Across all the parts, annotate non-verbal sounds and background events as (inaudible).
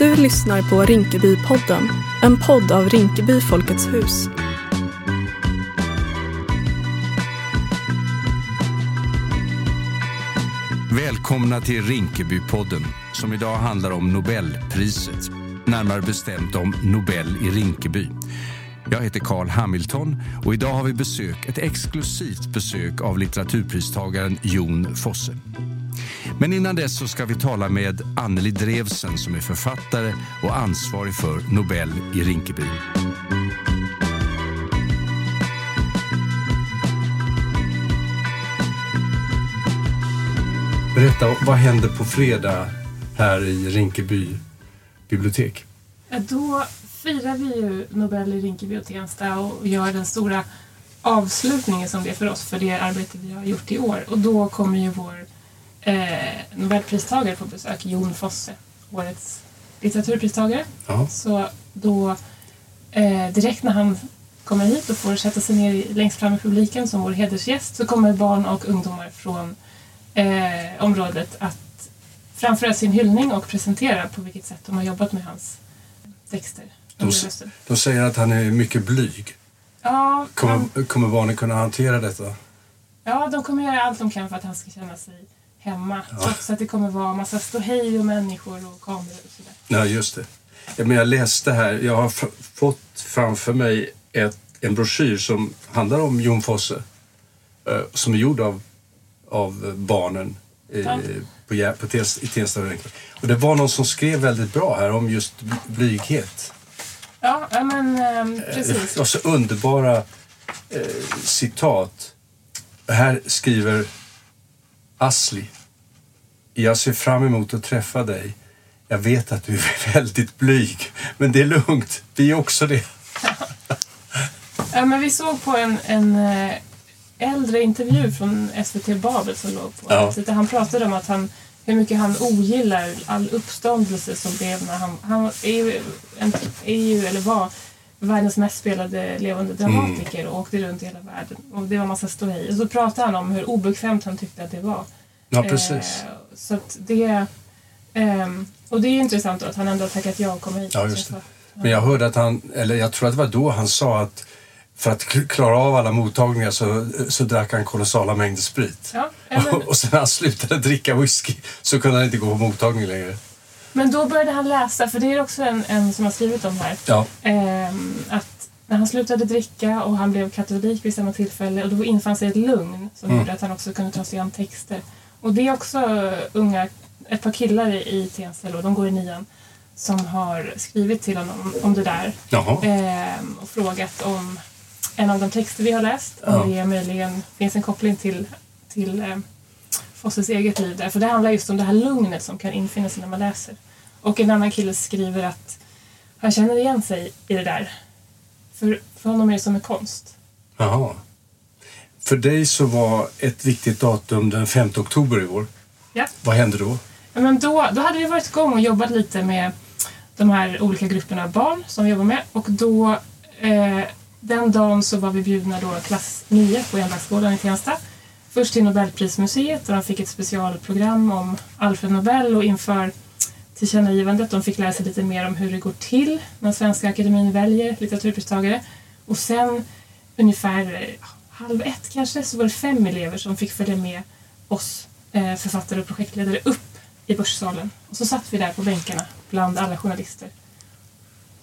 Du lyssnar på Rinkebypodden, en podd av Rinkeby Folkets hus. Välkomna till Rinkebypodden som idag handlar om Nobelpriset. Närmare bestämt om Nobel i Rinkeby. Jag heter Carl Hamilton och idag har vi besök, ett exklusivt besök av litteraturpristagaren Jon Fosse. Men innan dess så ska vi tala med Anneli Drevsen som är författare och ansvarig för Nobel i Rinkeby. Berätta, vad händer på fredag här i Rinkeby bibliotek? Då firar vi ju Nobel i Rinkeby och Tensta och gör den stora avslutningen som det är för oss för det arbete vi har gjort i år. Och då kommer ju vår eh, Nobelpristagare på besök, Jon Fosse, årets litteraturpristagare. Ja. Så då eh, direkt när han kommer hit och får sätta sig ner längst fram i publiken som vår hedersgäst så kommer barn och ungdomar från eh, området att framföra sin hyllning och presentera på vilket sätt de har jobbat med hans texter De, de säger att han är mycket blyg. Ja, han, Kommer, kommer barnen kunna hantera detta? ja, de kommer göra allt de kan för att han ska känna sig hemma. Trots att det kommer vara massa ståhej och människor och kameror och sådär. Ja, just det. Ja, men jag läste här, jag har fått framför mig ett, en broschyr som handlar om Jon Fosse. eh, som är gjord av, av barnen i, Ja. på, på i Tensta och det var någon som skrev väldigt bra här om just bl- blyghet. Ja, ja men ehm, precis. Och så underbara eh, citat. Här skriver Asli. Jag ser fram emot att träffa dig. Jag vet att du är (laughs) väldigt blyg, men det är lugnt. Vi är också det. (laughs) Ja, men vi såg på en, en eh, äldre intervju från SVT Babel som låg på Ja. ja. där han pratade om att han, hur mycket han ogillar all uppståndelse som blev när han, han är, ju en, är ju, eller var, världens mest spelade levande dramatiker och åkte runt i hela världen. Och det var massa ståhej. Och så pratade han om hur obekvämt han tyckte att det var. Ja, precis. Eh, så att det... ehm, och det är ju intressant då att han ändå har tackat ja och komma hit. Ja, just det. Men jag hörde att han, eller jag tror att det var då han sa att för att klara av alla mottagningar så, så drack han kolossala mängder sprit. Ja, men, (laughs) Och sen när han slutade dricka whisky så kunde han inte gå på mottagning längre. Men då började han läsa, för det är också en, en som har skrivit om här, Ja, ehm, att när han slutade dricka och han blev katolik vid samma tillfälle och då infann sig ett lugn som Mm. gjorde att han också kunde ta sig an texter. Och det är också unga, ett par killar i Tensta, då, de går i nian, som har skrivit till honom om, om det där ehm, och frågat om en av de texter vi har läst, om Ja. det möjligen finns en koppling till, till eh, Fosses eget liv där. För det handlar just om det här lugnet som kan infinna sig när man läser. Och en annan kille skriver att han känner igen sig i det där. För, för honom är det som en konst. Jaha. För dig så var ett viktigt datum den 5 oktober i år. Ja. Vad hände då? Ja, Men då, då hade vi varit igång och jobbat lite med de här olika grupperna av barn som vi jobbar med. Och då, eh, den dagen så var vi bjudna då klass 9 på Enbaktsgården i Tensta. Först till Nobelprismuseet där de fick ett specialprogram om Alfred Nobel och inför tillkännagivandet de fick lära sig lite mer om hur det går till när Svenska Akademin väljer litteraturpristagare. Och sen ungefär halv ett kanske så var det fem elever som fick följa med oss eh, författare och projektledare upp i Börssalen. Och så satt vi där på bänkarna bland alla journalister.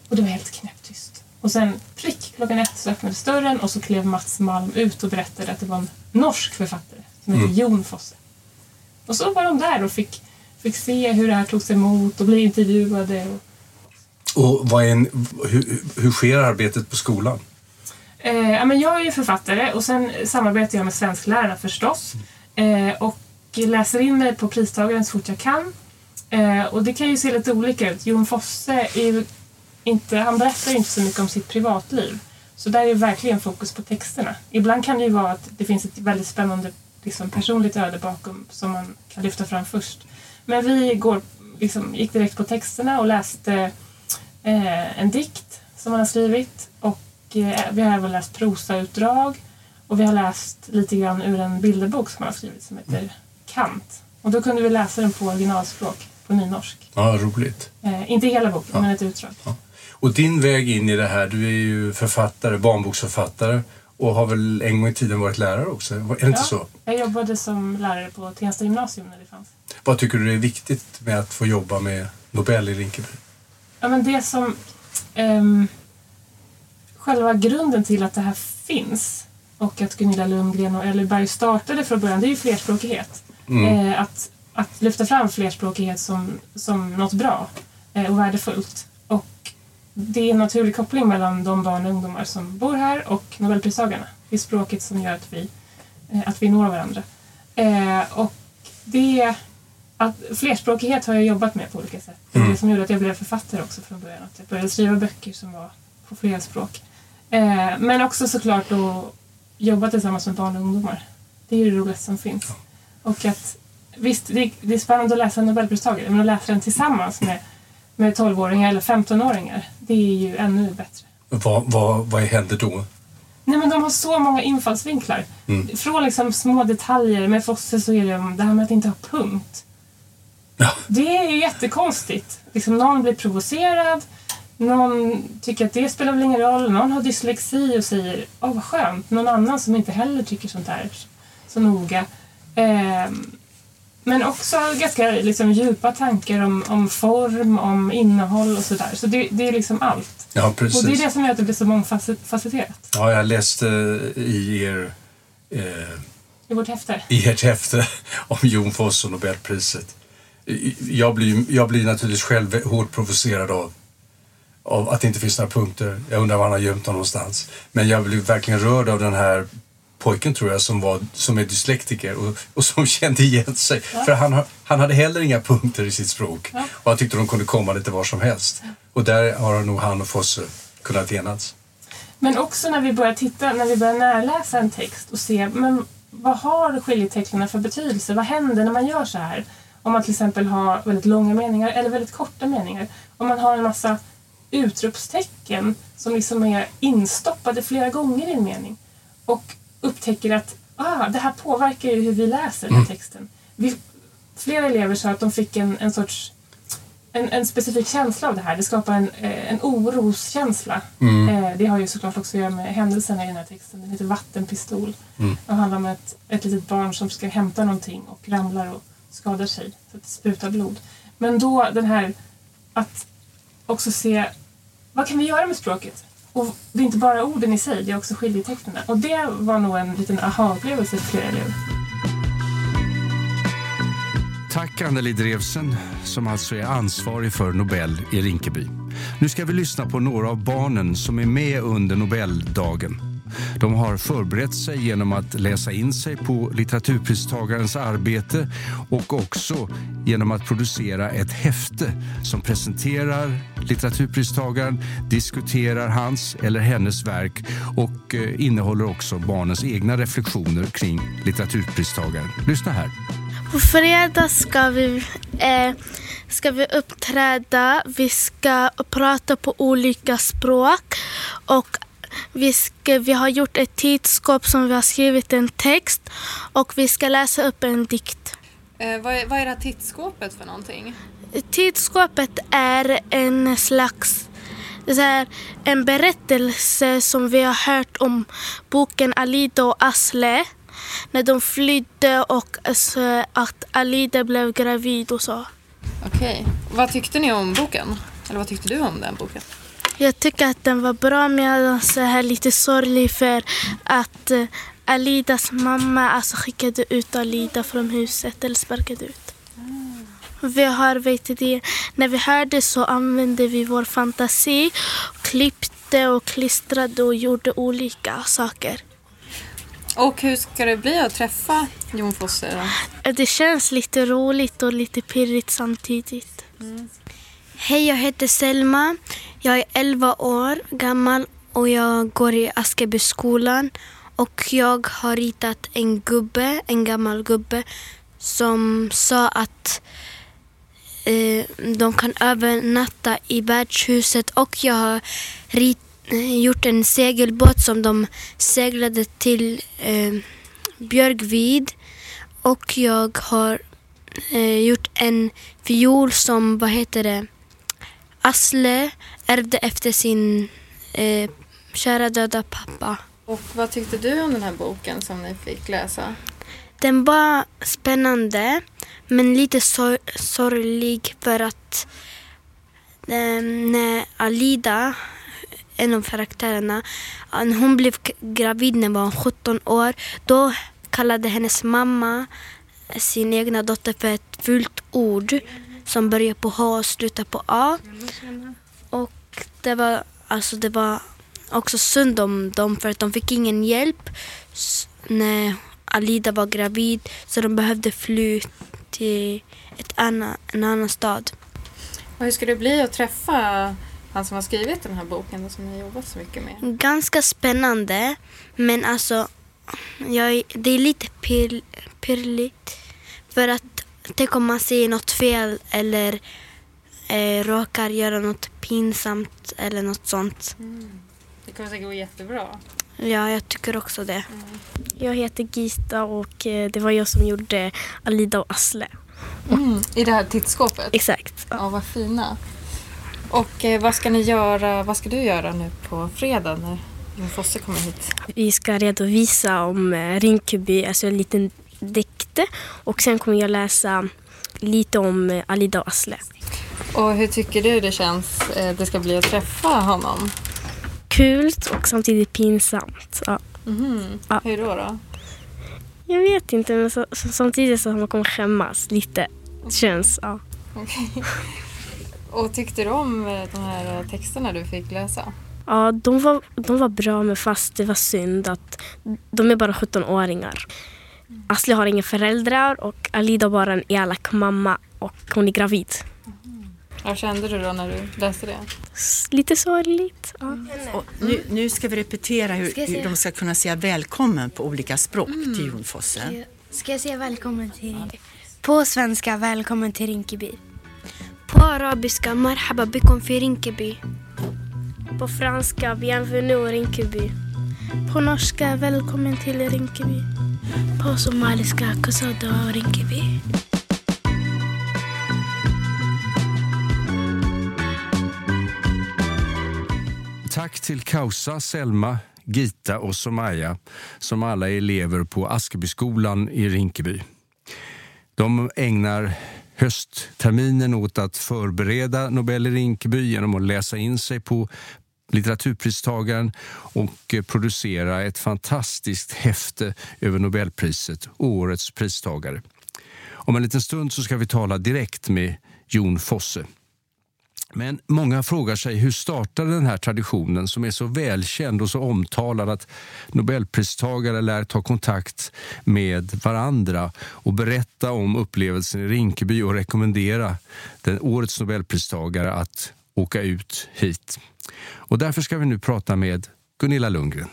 Och det var helt knäpptyst. Och sen prick klockan ett så öppnades dörren och så klev Mats Malm ut och berättade att det var en norsk författare som heter Jon Fosse. Och så var de där och fick, fick se hur det här togs emot och bli intervjuade. Och, Och vad är en, hur, hur sker arbetet på skolan? Eh, ja, men jag är ju författare och sen samarbetar jag med svensklärarna förstås. Eh, och läser in mig på pristagaren så fort jag kan. Eh, och det kan ju se lite olika ut. Jon Fosse är ju inte, han berättar ju inte så mycket om sitt privatliv. Så där är ju verkligen fokus på texterna. Ibland kan det ju vara att det finns ett väldigt spännande liksom, personligt öde bakom som man kan lyfta fram först. Men vi går, liksom, gick direkt på texterna och läste eh, en dikt som han har skrivit och eh, vi har även läst prosautdrag och vi har läst lite grann ur en bilderbok som han har skrivit som heter Kant. Och då kunde vi läsa den på originalspråk på nynorsk. Ja, roligt. Eh, inte hela boken, Ja. men ett utdrag. Och din väg in i det här, du är ju författare, barnboksförfattare och har väl en gång i tiden varit lärare också? Är det inte Ja. så? Jag jobbade som lärare på Tensta gymnasium när det fanns. Vad tycker du är viktigt med att få jobba med Nobel i Rinkeby? Ja, men det som... ehm, själva grunden till att det här finns och att Gunilla Lundgren och Elly Berg startade från början, det är ju flerspråkighet. Mm. Eh, att, att lyfta fram flerspråkighet som, som något bra eh, och värdefullt. Det är en naturlig koppling mellan de barn och ungdomar som bor här och Nobelpristagarna. Det är språket som gör att vi, eh, att vi når varandra. Eh, och det att flerspråkighet har jag jobbat med på olika sätt. Det var Mm. det som gjorde att jag blev författare också från början. Att jag började skriva böcker som var på flera språk. Eh, men också såklart att jobba tillsammans med barn och ungdomar. Det är ju det roligaste som finns. Och att, visst, det är, det är spännande att läsa en Nobelpristagare, men att läsa den tillsammans med, med 12-åringar eller 15-åringar, det är ju ännu bättre. Vad, vad, vad händer då? Nej men de har så många infallsvinklar. Mm. Från liksom små detaljer, med Fosse så är det om det här med att inte ha punkt. Ja. Det är ju jättekonstigt. Liksom någon blir provocerad, någon tycker att det spelar väl ingen roll, någon har dyslexi och säger åh vad skönt, någon annan som inte heller tycker sånt där så noga. Ehm, men också ganska liksom, djupa tankar om, om form, om innehåll och sådär. Så det, det är liksom allt. Ja, Och det är precis. det som gör att det blir så mångfacetterat Ja, jag läste i er eh, i vårt häfte. i ert häfte (laughs) om Jon Foss och Nobelpriset. Jag blir, jag blir naturligtvis själv hårt provocerad av, av att det inte finns några punkter. Jag undrar var han har gömt dem någonstans. Men jag blir verkligen rörd av den här pojken tror jag som, var, som är dyslektiker och, och som (laughs) kände igen sig. För han, han hade heller inga punkter i sitt språk. Ja. Och han tyckte de kunde komma lite var som helst. Och där har nog han och Fosse kunnat enas. Men också när vi börjar titta, när vi börjar närläsa en text och se men vad har skiljetecknen för betydelse? Vad händer när man gör så här? Om man till exempel har väldigt långa meningar eller väldigt korta meningar. Om man har en massa utropstecken som liksom är instoppade flera gånger i en mening och upptäcker att ah, det här påverkar ju hur vi läser den här texten. Vi, flera elever sa att de fick en, en sorts en, en specifik känsla av det här. Det skapar en, eh, en oroskänsla. Eh, Det har ju såklart också att göra med händelserna i den här texten. Den heter Vattenpistol. Och handlar om ett, ett litet barn som ska hämta någonting och ramlar och skadar sig så att det sprutar blod. Men då den här att också se vad kan vi göra med språket? Och det är inte bara orden i sig, det är också skiljetecknen. Och det var nog en liten aha-upplevelse för flera elever. Tack Anneli Drevsen som alltså är ansvarig för Nobel i Rinkeby. Nu ska vi lyssna på några av barnen som är med under Nobeldagen. De har förberett sig genom att läsa in sig på litteraturpristagarens arbete och också genom att producera ett häfte som presenterar litteraturpristagaren, diskuterar hans eller hennes verk och eh, innehåller också barnens egna reflektioner kring litteraturpristagaren. Lyssna här. På fredag ska vi, eh, ska vi uppträda. Vi ska prata på olika språk. Och vi, ska, vi har gjort ett tidskåp som vi har skrivit en text. Och vi ska läsa upp en dikt. Eh, vad, är, vad är det här tittskåpet för någonting? Tidskåpet är en slags så här, en berättelse som vi har hört om boken Alida och Asle. När de flydde och alltså, att Alida blev gravid och så. Okej. Vad tyckte ni om boken? Eller vad tyckte du om den boken? Jag tycker att den var bra men jag är så här lite sorglig för att eh, Alidas mamma alltså skickade ut Alida från huset eller sparkade ut. Vi har, vet det, när vi hörde så använde vi vår fantasi, klippte och klistrade och gjorde olika saker. Och hur ska det bli att träffa Jon Fosse? då? Det känns lite roligt och lite pirrigt samtidigt. Hej, jag heter Selma. Jag är 11 år gammal och jag går i Askebyskolan. Och jag har ritat en gubbe, en gammal gubbe, som sa att eh, de kan övernatta i värdshuset. Och jag har rit, eh, gjort en segelbåt som de seglade till eh, Björkvid. Och jag har eh, gjort en fiol som, vad heter det, Asle ärvde efter sin eh, kära döda pappa. Och vad tyckte du om den här boken som ni fick läsa? Den var spännande men lite sor sorglig för att eh, när Alida, en av karaktärerna, hon blev gravid när hon var 17 år, då kallade hennes mamma sin egna dotter för ett fult ord som börjar på H och slutar på A. Och det var, alltså det var också synd om dem för att de fick ingen hjälp när Alida var gravid så de behövde fly till ett anna, en annan stad. Och hur ska det bli att träffa han som har skrivit den här boken och som ni har jobbat så mycket med? Ganska spännande men alltså jag, det är lite pir, pirrligt för att tänk om man säger något fel eller eh, råkar göra något pinsamt eller något sånt. Det kommer säkert gå jättebra. Ja, jag tycker också det. Jag heter Gita och eh, det var jag som gjorde Alida och Asle. Mm, I det här tittskåpet? Exakt. Ja, vad fina. Och eh, vad ska ni göra, vad ska du göra nu på fredag när Fosse kommer hit? Vi ska redovisa om eh, Rinkeby, alltså en liten dikte. Och sen kommer jag läsa lite om eh, Alida Asle. Och hur tycker du det känns, eh, det ska bli att träffa honom? Kul och samtidigt pinsamt. Ja. Mhm. Ja. Hur då? då? Jag vet inte, men så, så, samtidigt så man kommer skämmas lite. Känns, ja. Okej. Och tyckte du om eh, de här texterna du fick läsa? Ja, de var, de var bra men fast det var synd att de är bara 17-åringar. Asli har inga föräldrar och Alida har bara en elak mamma och hon är gravid. Vad kände du då när du läste det? Lite sorgligt. Ja. Och nu, nu ska vi repetera hur, Ska hur de ska kunna säga välkommen på olika språk till Jon Fosse. Ska jag säga välkommen till Rinkeby? På svenska, välkommen till Rinkeby. På arabiska, marhaba bikum fi Rinkeby. På franska, bienvenue Rinkeby. På norska, välkommen till Rinkeby. På somaliska, kusada och Rinkeby. Tack till Kausa, Selma, Gita och Somaya som alla är elever på Askebyskolan i Rinkeby. De ägnar höstterminen åt att förbereda Nobel i Rinkeby genom att läsa in sig på litteraturpristagaren och eh, producera ett fantastiskt häfte över Nobelpriset, årets pristagare. Om en liten stund så ska vi tala direkt med Jon Fosse. Men många frågar sig hur startade den här traditionen som är så välkänd och så omtalad att Nobelpristagare lär ta kontakt med varandra och berätta om upplevelsen i Rinkeby och rekommendera den årets Nobelpristagare att åka ut hit. Och därför ska vi nu prata med Gunilla Lundgren.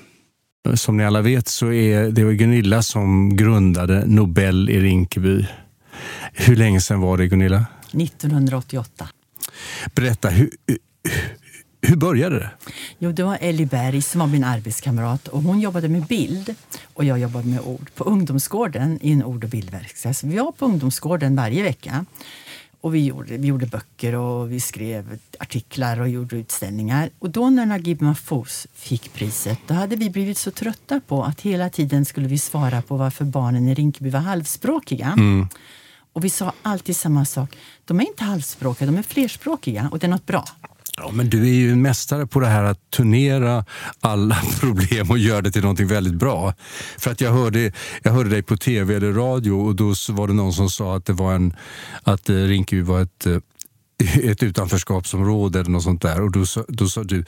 Som ni alla vet så är det var Gunilla som grundade Nobel i Rinkeby. Hur länge sedan var det Gunilla? 1988. Berätta, hur, hur började det? Jo, det var Ellie Berg som var min arbetskamrat och hon jobbade med bild och jag jobbade med ord på ungdomsgården i en ord och bildverkstad. Så vi var på ungdomsgården varje vecka och vi gjorde, vi gjorde böcker och vi skrev artiklar och gjorde utställningar. Och då när Naguib Mahfouz fick priset, då hade vi blivit så trötta på att hela tiden skulle vi svara på varför barnen i Rinkeby var halvspråkiga. Och vi sa alltid samma sak. De är inte halvspråkiga, de är flerspråkiga och det är något bra. Ja, men du är ju en mästare på det här att turnera alla (laughs) problem och göra det till någonting väldigt bra. För att jag hörde, jag hörde dig på tv eller radio och då var det någon som sa att det var en att eh, Rinkeby var ett, eh, (laughs) ett utanförskapsområde eller något sånt där. Och då, sa- då sa du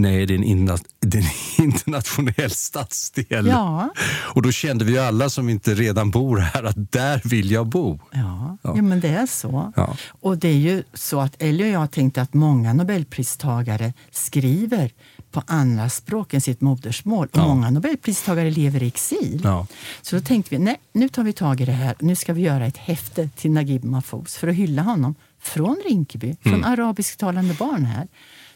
Nej, det är en, inna, det är en (laughs) internationell stadsdel. Ja. Och då kände vi alla som inte redan bor här att där vill jag bo. Ja, Ja. ja. men det är så. Ja. Och det är ju så att Ellie och jag tänkte att många nobelpristagare skriver på andra språk än sitt modersmål. Och Ja. många nobelpristagare lever i exil. Ja. Så då tänkte vi, nej, nu tar vi tag i det här. Nu ska vi göra ett häfte till Naguib Mahfouz för att hylla honom från Rinkeby, från arabisktalande barn här.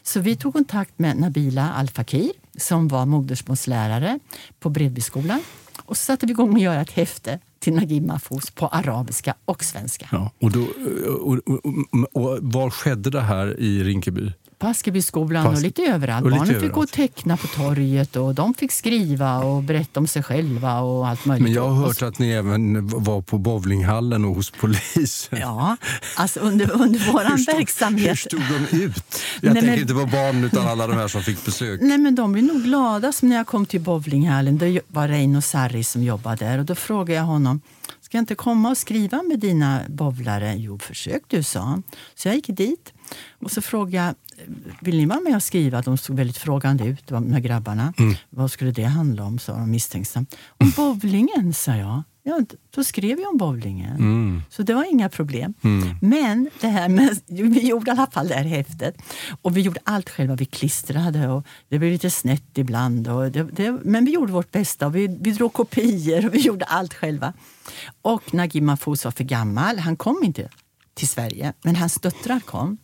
Så vi tog kontakt med Nabila Al-Fakir som var modersmålslärare på Bredbyskolan. Och så satte vi igång att göra ett häfte till Nagib Mahfouz på arabiska och svenska. Ja, och, då, eh, och, och, och, och var skedde det här i Rinkeby? På Askebyskolan Fast- och lite överallt. och lite Barnen fick gå och teckna på torget och de fick skriva och berätta om sig själva och allt möjligt. Men jag har hört att ni även var på bowlinghallen och hos polisen. Ja, alltså under, under vår Hur stod- Hur verksamhet. stod de ut? Jag Nej, tänker men- inte på barnen utan alla de här som fick besök. Nej, men de blev nog glada som när jag kom till bowlinghallen. Det var Reino Sarri som jobbade där och då frågade jag honom Ska inte komma och skriva med dina bowlare? Jo, försök du, sa han. Så jag gick dit och så frågade jag vill ni vara med och skriva? De såg väldigt frågande ut, de här grabbarna. Vad skulle det handla om? sa de misstänksamt. Om bowlingen, sa jag. Ja, då skrev jag om bowlingen. Mm. Så det var inga problem. Men det här med, (laughs) vi gjorde i alla fall det här häftet. Och vi gjorde allt själva. Vi klistrade och det blev lite snett ibland. Och det, det, men vi gjorde vårt bästa. Vi, vi drog kopior och vi (laughs) gjorde allt själva. Och Nagib Mahfouz var för gammal. Han kom inte till Sverige, men hans döttrar kom.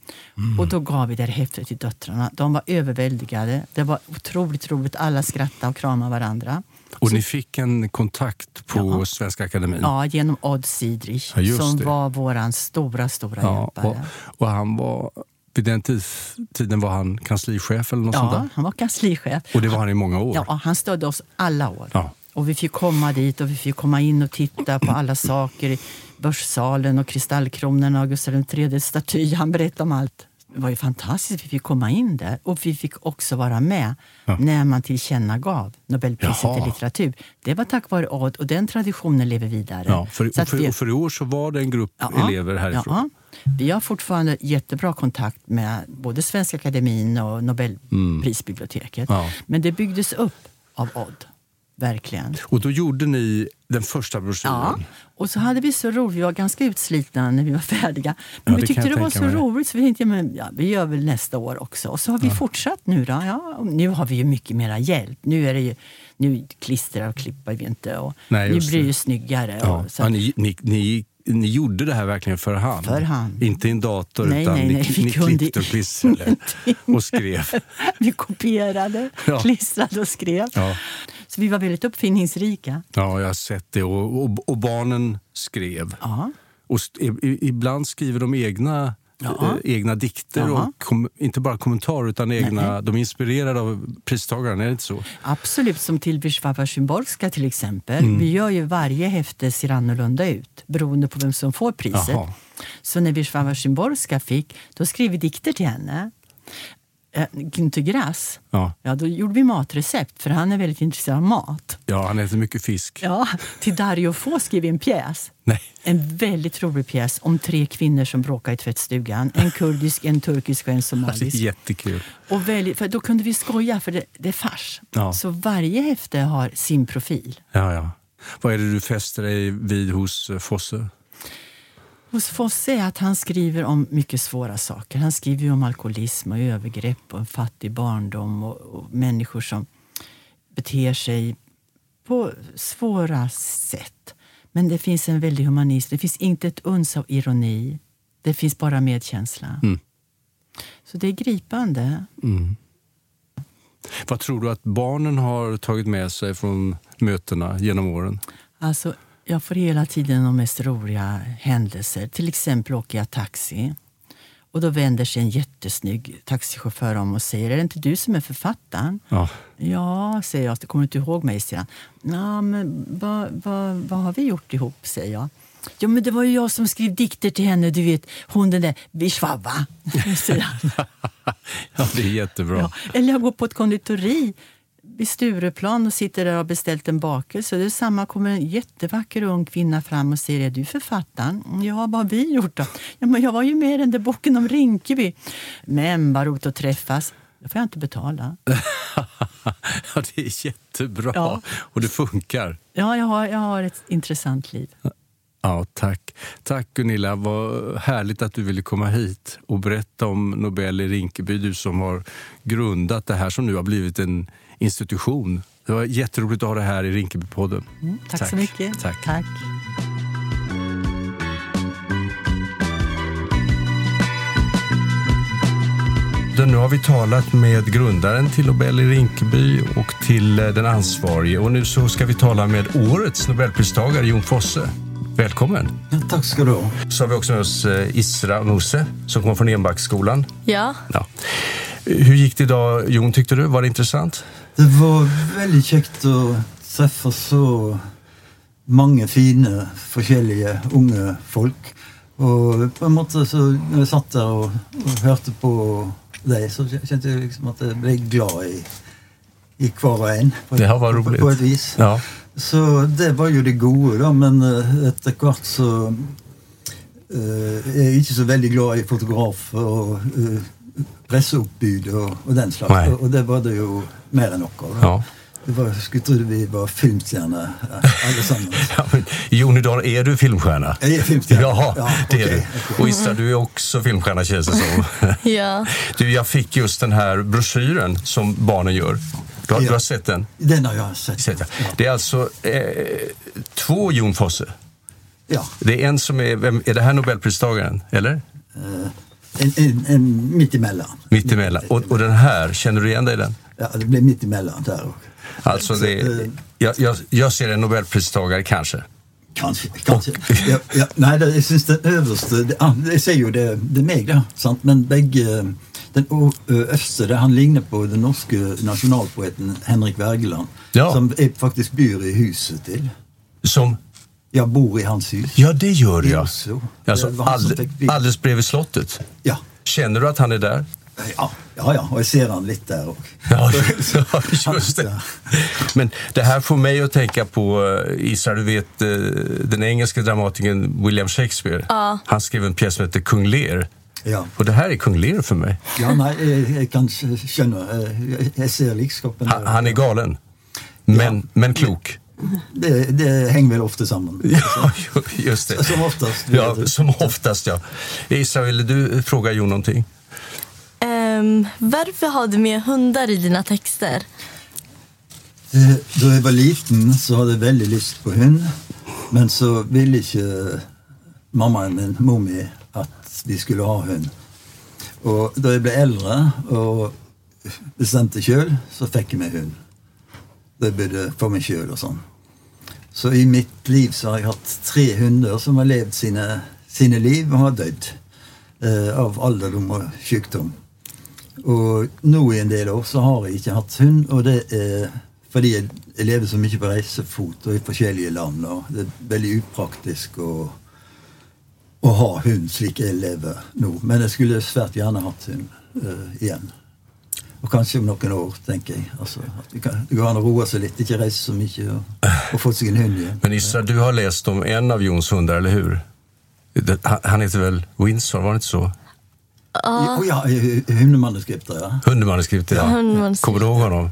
Och då gav vi det här häftet till döttrarna. De var överväldigade. Det var otroligt roligt. Alla skrattade och kramade varandra. Och ni fick en kontakt på Ja. Svenska Akademin? Ja, genom Odd Sidrich Ja, som det. var vår stora, stora Ja, hjälpare. och, och han var, vid den tiden var han kanslichef eller något sånt Ja, där? han var kanslichef. Och det var han i många år? Ja, han stödde oss alla år. Ja. Och vi fick komma dit och vi fick komma in och titta på alla saker Börssalen och kristallkronorna och Gustav IIIs staty. Han berättade om allt. Det var ju fantastiskt. Vi fick komma in där och vi fick också vara med Ja. när man tillkännagav Nobelpriset Jaha. i litteratur. Det var tack vare Odd och den traditionen lever vidare. Ja, för, Så för, vi- och för i år så var det en grupp Ja, elever härifrån. Ja, vi har fortfarande jättebra kontakt med både Svenska Akademin och Nobelprisbiblioteket. Ja. Men det byggdes upp av Odd. Verkligen. Och då gjorde ni den första broschyren? Ja, och så hade vi så roligt. Vi var ganska utslitna när vi var färdiga. Ja, Men det vi tyckte det var så mig. roligt så vi tänkte men, ja, vi gör väl nästa år också. Och så har vi fortsatt nu. Då. Ja, nu har vi ju mycket mera hjälp. Nu är det ju, nu klistrar och klippar vi inte. Och Nej, nu blir det ju snyggare. Ja. Och, så Ja, ni, ni, ni, ni gjorde det här verkligen för hand? För hand. Inte i en dator Nej, utan nej, ni, nej, ni kunde klippte och klistrade (laughs) och skrev? vi kopierade, Ja. klistrade och skrev. Ja. Så vi var väldigt uppfinningsrika. Ja, jag har sett det. Och, och, och barnen skrev. Ja. Och i- ibland skriver de egna, Ja. eh, egna dikter. Ja. Och kom, inte bara kommentarer, utan egna, de är inspirerade av pristagaren. Är det inte så? Absolut, som till Wisława Szymborska till exempel. Mm. Vi gör ju varje häfte ser annorlunda ut beroende på vem som får priset. Jaha. Så när Wisława Szymborska fick, då skrev vi dikter till henne. Eh, Günter Grass, Ja. ja, då gjorde vi matrecept för han är väldigt intresserad av mat. ja, han äter mycket fisk. Ja, till Dario Fo skrev vi en pjäs. Nej. En väldigt rolig pjäs om tre kvinnor som bråkar i tvättstugan. En kurdisk, en turkisk och en Det (laughs) är somalisk. jättekul. Och väldigt, för då kunde vi skoja, för det, det är fars. Ja. Så varje häfte har sin profil. Ja, ja. Vad är det du fäster dig vid hos eh, Fosse? Hos Fosse är att han skriver om mycket svåra saker. Han skriver om alkoholism och övergrepp och en fattig barndom och, och människor som beter sig på svåra sätt. Men det finns en väldig humanism. Det finns inte ett uns av ironi. Det finns bara medkänsla. Mm. Så det är gripande. Vad tror du att barnen har tagit med sig från mötena genom åren? Alltså, jag får hela tiden de mest roliga händelser. Till exempel åker jag taxi. Och Då vänder sig en jättesnygg taxichaufför om och säger Är det inte du som är författaren? Ja. Ja, säger jag. Kommer du inte ihåg mig? säger han. Men vad, vad, vad har vi gjort ihop? säger jag. Ja, men det var ju jag som skrev dikter till henne. Du vet, hon den där Wisława, (laughs) säger han. (laughs) ja, det är jättebra. Ja. Eller jag går på ett konditori vid Stureplan och sitter där och har beställt en bakelse. Det är samma kommer en jättevacker ung kvinna fram och säger är du författaren? Ja, vad har vi gjort då? Ja, men jag var ju med i den där boken om Rinkeby. Men vad roligt att träffas. Då får jag inte betala. (laughs) ja, det är jättebra. Ja. Och det funkar. Ja, jag har, jag har ett intressant liv. Ja, tack. Tack Gunilla, vad härligt att du ville komma hit och berätta om Nobel i Rinkeby. Du som har grundat det här som nu har blivit en institution. Det var jätteroligt att ha det här i Rinkebypodden. Mm, tack, så mycket. Tack. tack. Nu har vi talat med grundaren till Nobel i Rinkeby och till eh, den ansvarige. Och nu så ska vi tala med årets Nobelpristagare Jon Fosse. Välkommen! Ja, tack ska du ha. Så har vi också med oss eh, Isra Muse som kommer från Enbacksskolan. Ja. ja. Hur gick det idag Jon tyckte du? Var det intressant? Det var väldigt käckt att träffa så många fina, olika unga folk. Och på en måte så när jag satt där och, och hörde på dig så kände jag liksom att jag blev glad i, i kvar och en. På, det här var på, roligt. På ett vis. Ja. Så det var ju det goda då, men uh, efter kvart så uh, är jag inte så väldigt glad i fotografer och uh, pressuppbud och, och den slags. Och, och, det var det ju mer än något. Ja. Det var, jag skulle tro vi var filmstjärnor allesammans. (laughs) ja, men, Jon, idag är du filmstjärna? Jag är filmstjärna. Jaha, ja, det okay, är du. Okay. Och Issa, du är också filmstjärna känns det som. (laughs) ja. (laughs) Du, jag fick just den här broschyren som barnen gör. Du har, ja. du har sett den? Den har jag sett. sett ja. Det är alltså eh, två Jon Fosse. Ja. Det är en som är, vem, är det här Nobelpristagaren, eller? Uh, en, en, en mittemellan. Mittemellan. Och, och den här, känner du igen dig i den? Ja, det blir mittemellan där. Alltså, det, jag, jag, jag ser en Nobelpristagare kanske. Kanske. kanske. ja, ja, nej, det, syns den överste, det, det säger ju det, det meg, sant? men bägge den överste, han ligner på den norske nationalpoeten Henrik Wergeland, ja. som är, faktiskt bor i huset till. Som? Jag bor i hans hus. Ja, det gör jag. Alltså, alltså, all, alldeles bredvid slottet? Ja. Känner du att han är där? Ja, ja, ja. och jag ser han lite där också. (laughs) Ja, just det. Men det här får mig att tänka på, Isra, du vet den engelska dramatikern William Shakespeare. Ja. Han skrev en pjäs som heter Kung Lear. Ja. Och det här är Kung Lear för mig. Ja, nej, jag kan känna, jag ser likskapen. Han, han är galen, men, ja. men klok. Det, det, hänger väl ofta samman. (laughs) Ja, just det. Som oftast. Ja, som oftast, ja. Ville du fråga Jon någonting? Um, varför har du med hundar i dina texter? Eh, då jag var liten så hade jag väldigt lust på hund. Men så ville inte mamma min mummi att vi skulle ha hund. Och då jag blev äldre och bestämde själv så fick jag mig hund. Det blev för mig själv och sånt. Så i mitt liv så har jag haft tre hundar som har levt sina, sina liv och har dött eh, av ålderdom och sjukdom. Og nå i en del år så har jeg ikke hatt hund, og det er fordi jeg, jeg lever så mye på reisefot og i forskjellige land. og Det er veldig upraktisk å, å ha hund slik jeg lever nå. Men jeg skulle svært gjerne hatt hund eh, igjen. Og kanskje om noen år, tenker jeg. Altså, det, kan, det går an å roe seg litt, ikke reise så mye og, og få seg en hund igjen. Men Isra, du har läst om en av Jons hundar, eller hur? Han heter väl Windsor, var det inte så? Ja, oh, ja hundemanuskripter, ja. Hundemanuskripter, ja. Hundemanuskript. Kommer du ihåg honom?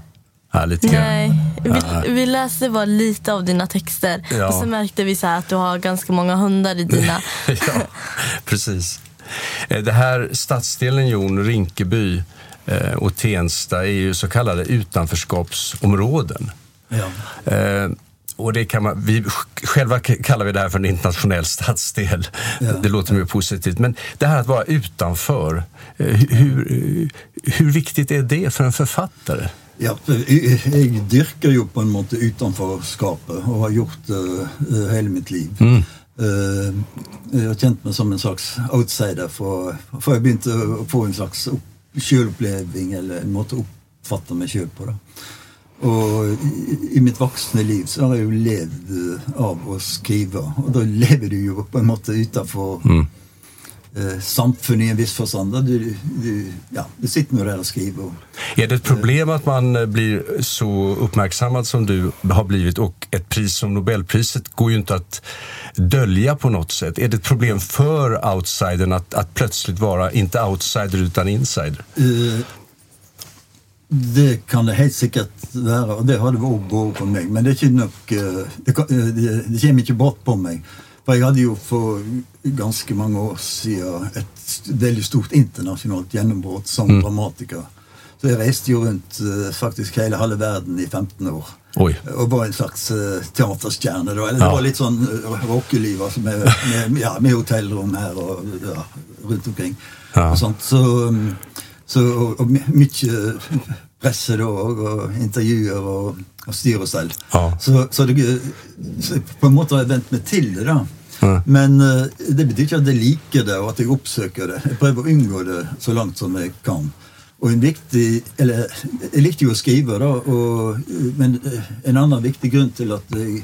Ja, lite grann. Nej, vi, vi, läste bara lite av dina texter ja. och så märkte vi så att du har ganska många hundar i dina. (laughs) ja, precis. Det här stadsdelen Jon, Rinkeby och Tensta är ju så kallade utanförskapsområden. Ja. Eh, och det kan man, vi själva kallar vi det här för en internationell (laughs) stadsdel. Ja. Det låter mer positivt. Men det här att vara utanför, hur, hur viktigt är det för en författare? Ja, jag dyrker ju på en måte utanförskapet och har gjort det hela mitt liv. Mm. Jag har känt mig som en slags outsider för, för jag började få en slags självupplevelse eller en måte uppfatta mig själv på da. Och i, i mitt vuxna liv så har jag ju levd av att skriva och då lever du ju på en måte utanför mm eh, samfunnet i en viss förstånd. Du, du, ja, du sitter nog där och skriver. Är det ett problem att man blir så uppmärksammad som du har blivit och ett pris som Nobelpriset går ju inte att dölja på något sätt. Är det ett problem för outsidern att, att plötsligt vara inte outsider utan insider? Eh, det kan det helt sikkert være, og det har det vært for meg. Men det er ikke nok Det, det, det kommer ikke bort på meg. For jeg hadde jo for ganske mange år siden et veldig stort internasjonalt gjennombrudd som mm. dramatiker. Så jeg reiste jo rundt faktisk hele halve verden i 15 år. Oi. Og var en slags uh, teaterstjerne. Da. Eller det Ja. var litt sånn uh, rockeliv altså, med, med, ja, med hotellrom her og ja, rundt omkring. Ja. Og sånt. Så um, Så, och, och mycket press då och intervjuer och, och styr och ställ. Ja. Så, så, det, så på en måte har jeg vent meg til det, da. Ja. Men eh, det betyr ikke at jeg liker det og at jeg oppsøker det. Jeg prøver å unngå det så langt som jeg kan. Og en viktig, eller Jeg likte jo å skrive, da, og, men eh, en annen viktig grunn til at jeg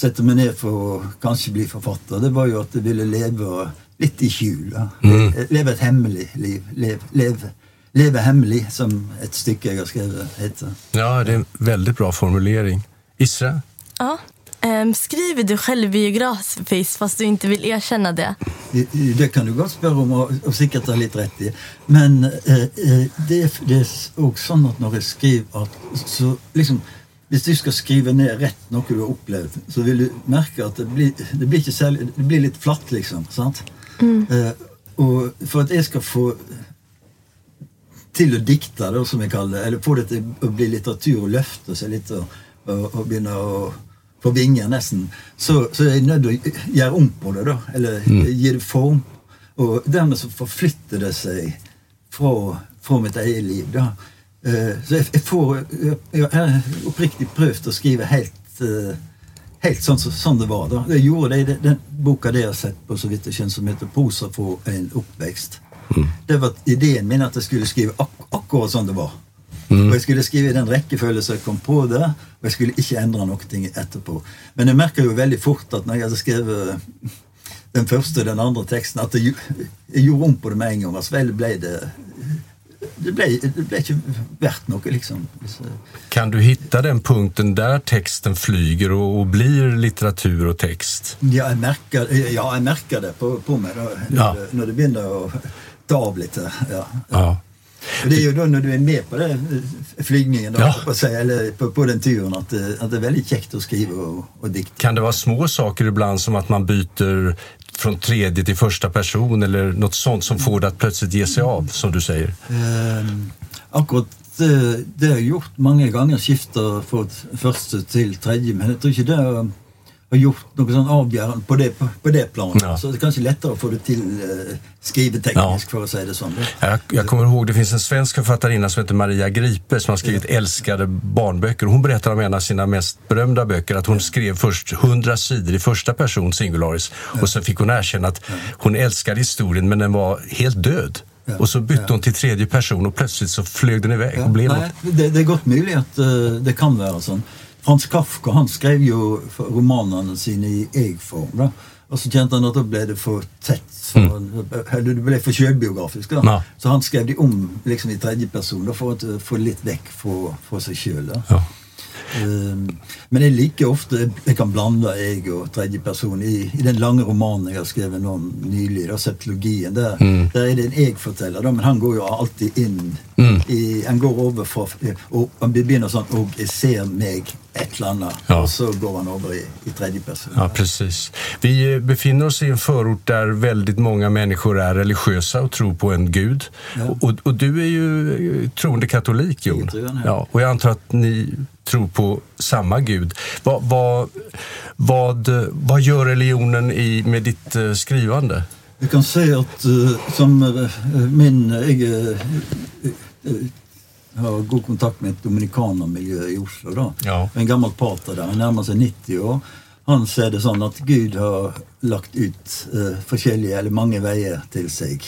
setter meg ned for å kanskje bli forfatter, det var jo at jeg ville leve litt i skjul. Mm. Leve et hemmelig liv. Leve, leve, leve hemmelig, som et stykke jeg har skrevet, heter. Ja, det är en väldigt bra formulering. Isra? Ja. Ehm, skriver du självbiografiskt fast du inte vill erkänna det? Det, kan du godt spørre om, og, og sikkert ha litt rett i. Men eh, eh, det, det òg sånn at når jeg skriver at så liksom Hvis du skal skrive ned rett noe du har opplevd, så vil du merke at det blir, det blir, ikke særlig, det blir litt flatt, liksom. sant? Eh, og for at jeg skal få til å dikte, da, som jeg kaller det, eller få det å bli litteratur og løfte seg litt og, og, og begynne å få vinger, nesten, så, så er jeg nødt til å gjøre om på det, da. Eller gi det form. Og dermed så forflytter det seg fra, fra mitt eget liv. da. Eh, så jeg, jeg får Jeg, jeg har oppriktig prøvd å skrive helt eh, Helt sånn, som- sånn det var. da. Jeg gjorde det i den, boka det jeg har sett på, så vidt jeg kjenner, som heter 'Prosa for en oppvekst'. Det var ideen min at jeg skulle skrive ak akkurat sånn det var. Og jeg skulle skrive i den rekkefølge som jeg kom på det, og jeg skulle ikke endre noe ting etterpå. Men jeg merka jo veldig fort at når jeg hadde skrevet den første og den andre teksten, at jeg, gjo- jeg gjorde om på det med en gang. Altså, vel ble det det ble, det ble ikke verdt noe, liksom. Kan du hitta den punkten där texten flyger och, och blir litteratur och text? Ja, jeg merker, ja, jeg merker det på, på meg da, når, Ja. det, når det begynner å ta av litt. Ja. Ja. Det er jo da når du er med på det, eh, flygningen, da, Ja. på, si, eller på, på den turen, at, det- at det er veldig kjekt å skrive og, og dikte. Kan det vara små saker ibland som att man byter från tredje till första person eller något sånt som får det att plötsligt ge sig av, som du säger? Ehm, akkurat det, det har jeg gjort mange ganger, skifter fra et første til tredje, men jeg tror ikke det har, gjort noe sånn avgjørende på det, på, på det planet. Ja. Så det er kanskje lettere å få det til eh, skriveteknisk, for å si det sånn. Jag, jag kommer ihåg, det finns en svensk författarinna som heter Maria Gripe som har skrivit älskade barnböcker. Hon berättar om en av sina mest berömda böcker att hon skrev först 100 sidor i första person singularis och sen fick hon erkänna att hon älskade historien men den var helt död. Ja. Och så bytte hon till tredje person och plötsligt så flög den iväg och blev Nei, något. det, det er godt mulig at eh, det kan være sånn. Frans Kafka han skrev jo for- romanene sine i jeg-form. da. Og så kjente han at da ble det for tett. For, eller det ble for sjølbiografisk. da. Mm. Ja. Så han skrev de om liksom i tredje person da, for å få litt vekk fra, fra seg sjøl. Ja. Um, men jeg liker ofte Jeg kan blande jeg og tredje person. I, i den lange romanen jeg har skrevet nå nylig, da, 'Septologien', der, der er det en jeg-forteller, men han går jo alltid inn i, Han går over fra og Han begynner sånn 'Og jeg ser meg', et eller annet, Ja. og så går han over i, i tredje person. Ja, precis. Vi eh, befinner oss i en förort där väldigt många människor är religiösa och tror på en gud. Och, och du är ju eh, troende katolik, Jon. Jag ja. Ja, och jag antar att ni tror på samma gud. Vad, vad, vad, vad gör religionen i, med ditt eh, skrivande? Du kan se at eh, som eh, min eh, eh, har god kontakt med et dominikanermiljø i Oslo. da. Ja. En gammel pater der, han nærmer seg 90 år. Han ser det sånn at Gud har lagt ut eh, forskjellige, eller mange veier til seg.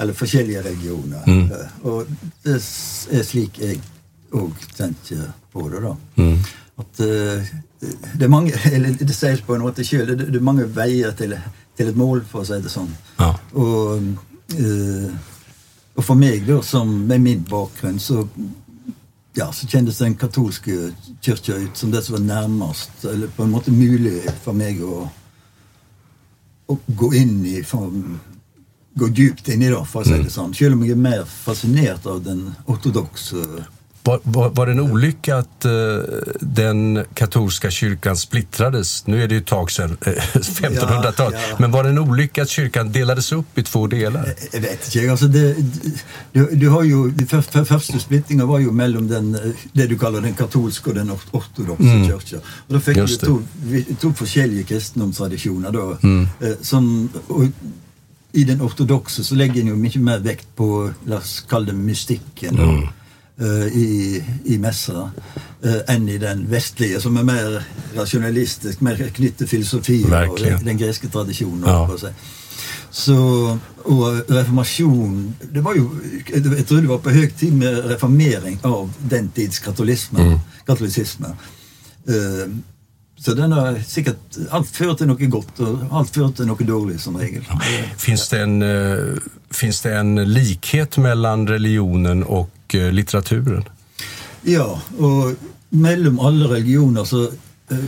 Eller forskjellige religioner. Eh, og det er slik jeg òg tenker på det. da. At eh, det mange (laughs) Eller det sies på en måte sjøl, det, det er mange veier til, til et mål, for å si det sånn. Ja. Og, eh, og for meg, da, som med min bakgrunn, så ja, så kjennes den katolske kirka ut som det som var nærmest, eller på en måte mulig for meg å, å gå inn i for, Gå djupt inn i det, for å si det sånn. Selv om jeg er mer fascinert av den ortodokse Var, var, var det en olycka att eh, den katolska kyrkan splittrades? Nu är det ju ett tag sedan, eh, (laughs) 1500-talet. Ja, ja. Men var det en olycka att kyrkan delades upp i två delar? Jeg vet ikke. jeg, altså det, du, du har jo, De første, første splittinga var jo mellom den, eh, det du kaller den katolske og den ort- ortodokse kirka. Og Da fikk Just vi- to forskjellige kristendomstradisjoner. da, eh, som, og i den ortodoxe så lägger en mycket mer vikt på, låt oss kalla det mystiken. Mm. Eh, i, i mässa eh, än i den västliga som är mer rationalistisk, mer knytt till filosofi och den, den grekiska traditionen. Ja. sig. Så, och reformation, det var ju, jag tror det var på hög tid med reformering av den tids katolismen. Mm. katolicismen. Eh, så den har säkert allt fört till något gott och allt fört till något dåligt som regel. Finns det, en, eh, finns det en likhet mellan religionen och eh, litteraturen? Ja, och mellan alla religioner så eh,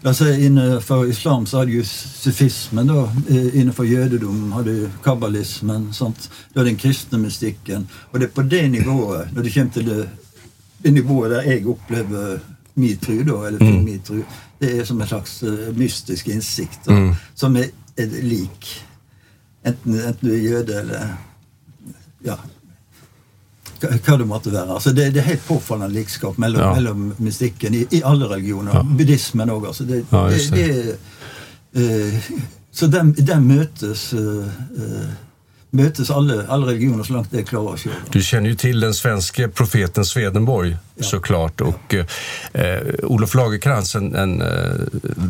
jag säger innanför islam så hade ju sufismen då, eh, innanför jødedom hade ju kabbalismen, sånt. Då den kristna mystiken. Och det är på det nivået, när det kommer till det, det nivået där jag upplever min tro då, eller Mm. min tro, det är som en slags eh, mystisk insikt Mm. som är, är lik. Enten, enten du är jude eller ja, hva det måtte være. Altså det, det er helt påfallende likskap mellom, Ja. mellom mystikken i, i alle religioner. Ja. Buddhismen òg. Altså det, Ja, det, det. det, eh, så den, den møtes eh, eh, Møtes alle, alle religioner så langt jeg klarer å se. Du känner ju till den svenske profeten Swedenborg såklart och eh, Olof Lagercrantz, en, en eh,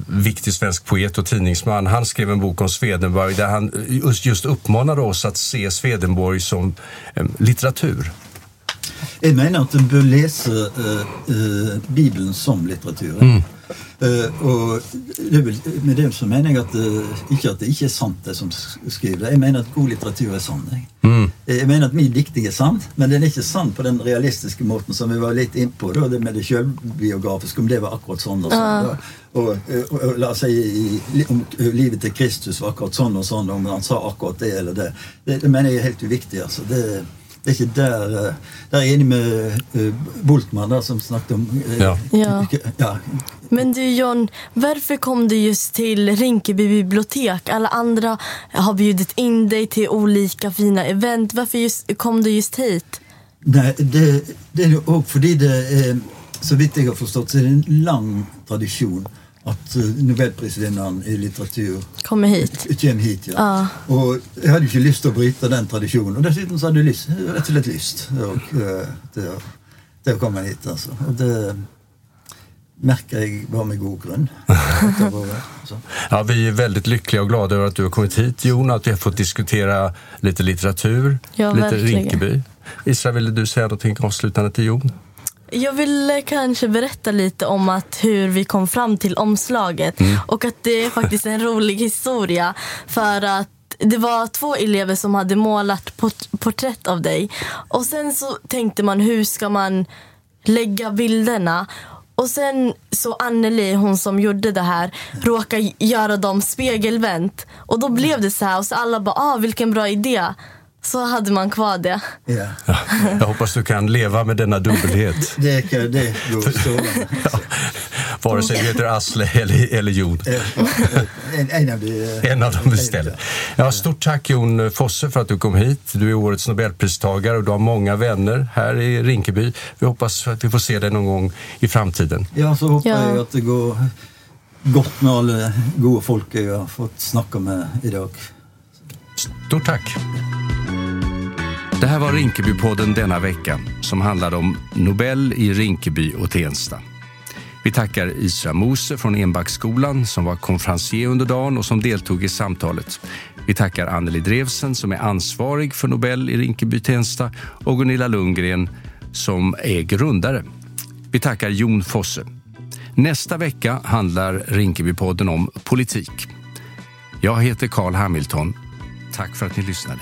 viktig svensk poet och tidningsman, han skrev en bok om Swedenborg där han just, just uppmanade oss att se Swedenborg som eh, litteratur. Jeg mener at en bør lese eh, eh, Bibelen som litteratur. Mm. Eh, og det vel, med det så mener jeg at eh, ikke at det ikke er sant, det som s- skriver. Jeg mener at god litteratur er sann. Jeg. Mm. Eh, Jeg mener at min dikting er sann, men den er ikke sann på den realistiske måten som vi var litt innpå. Da, det med det selvbiografiske, om det var akkurat sånn og sånn. Da. Og, og, og la oss si om livet til Kristus var akkurat sånn og sånn, om han sa akkurat det eller det. Det, det mener jeg er helt uviktig. altså. Det, det er ikke der eh, er jeg enig med eh, Boltmann, da, som snakket om eh, Ja. Ja. ja, Men du John, varför kom du just till Rinkeby bibliotek? Alla andra har bjudit in dig till olika fina event. Varför just, kom du just hit? Nei, det, det jo òg fordi det er Så vidt jeg har forstått, så er det en lang tradisjon at uh, nobelprisvinneren i litteratur Kommer hit? kommer hit. ja. Ja. Hadde jo ikke lyst til å bryte den tradisjonen. Og dessuten så hadde jeg lyst, rett og slett lyst til, å, til å komme hit. altså. Og det merker jeg var med god grunn. Etter våre, så. Ja, vi är väldigt lyckliga och glada över att du har kommit hit Jon, att vi har fått diskutera lite litteratur, Ja, lite verkligen. Rinkeby. Isra, ville du säga någonting avslutande till Jon? Jag ville kanske berätta lite om att hur vi kom fram till omslaget. Och att det är faktiskt en rolig historia. För att det var två elever som hade målat port- porträtt av dig. Och sen så tänkte man hur ska man lägga bilderna? Och sen så Anneli, hon som gjorde det här, råkade göra dem spegelvänt. Och då blev det så här och så alla bara, ah vilken bra idé. Så hade man kvar det. Ja. Jag hoppas du kan leva med denna dubbelhet. (laughs) Det, kan- det går att sova med. (laughs) Vare sig du heter Asle eller, eller Jon. En, en av de En av dem istället. Ja, stort tack Jon Fosse för att du kom hit. Du är årets nobelpristagare och du har många vänner här i Rinkeby. Vi hoppas att vi får se dig någon gång i framtiden. Ja, så håper Ja. jeg at det går godt med alle gode folk jeg har fått snakke med i dag. Stort tack! Det här var Rinkebypodden denna vecka som handlade om Nobel i Rinkeby och Tensta. Vi tackar Isra Mose från Enbacksskolan som var konferencier under dagen och som deltog i samtalet. Vi tackar Anneli Drevsen som är ansvarig för Nobel i Rinkeby-Tensta och Gunilla Lundgren som är grundare. Vi tackar Jon Fosse. Nästa vecka handlar Rinkebypodden om politik. Jag heter Carl Hamilton. Tack för att ni lyssnade.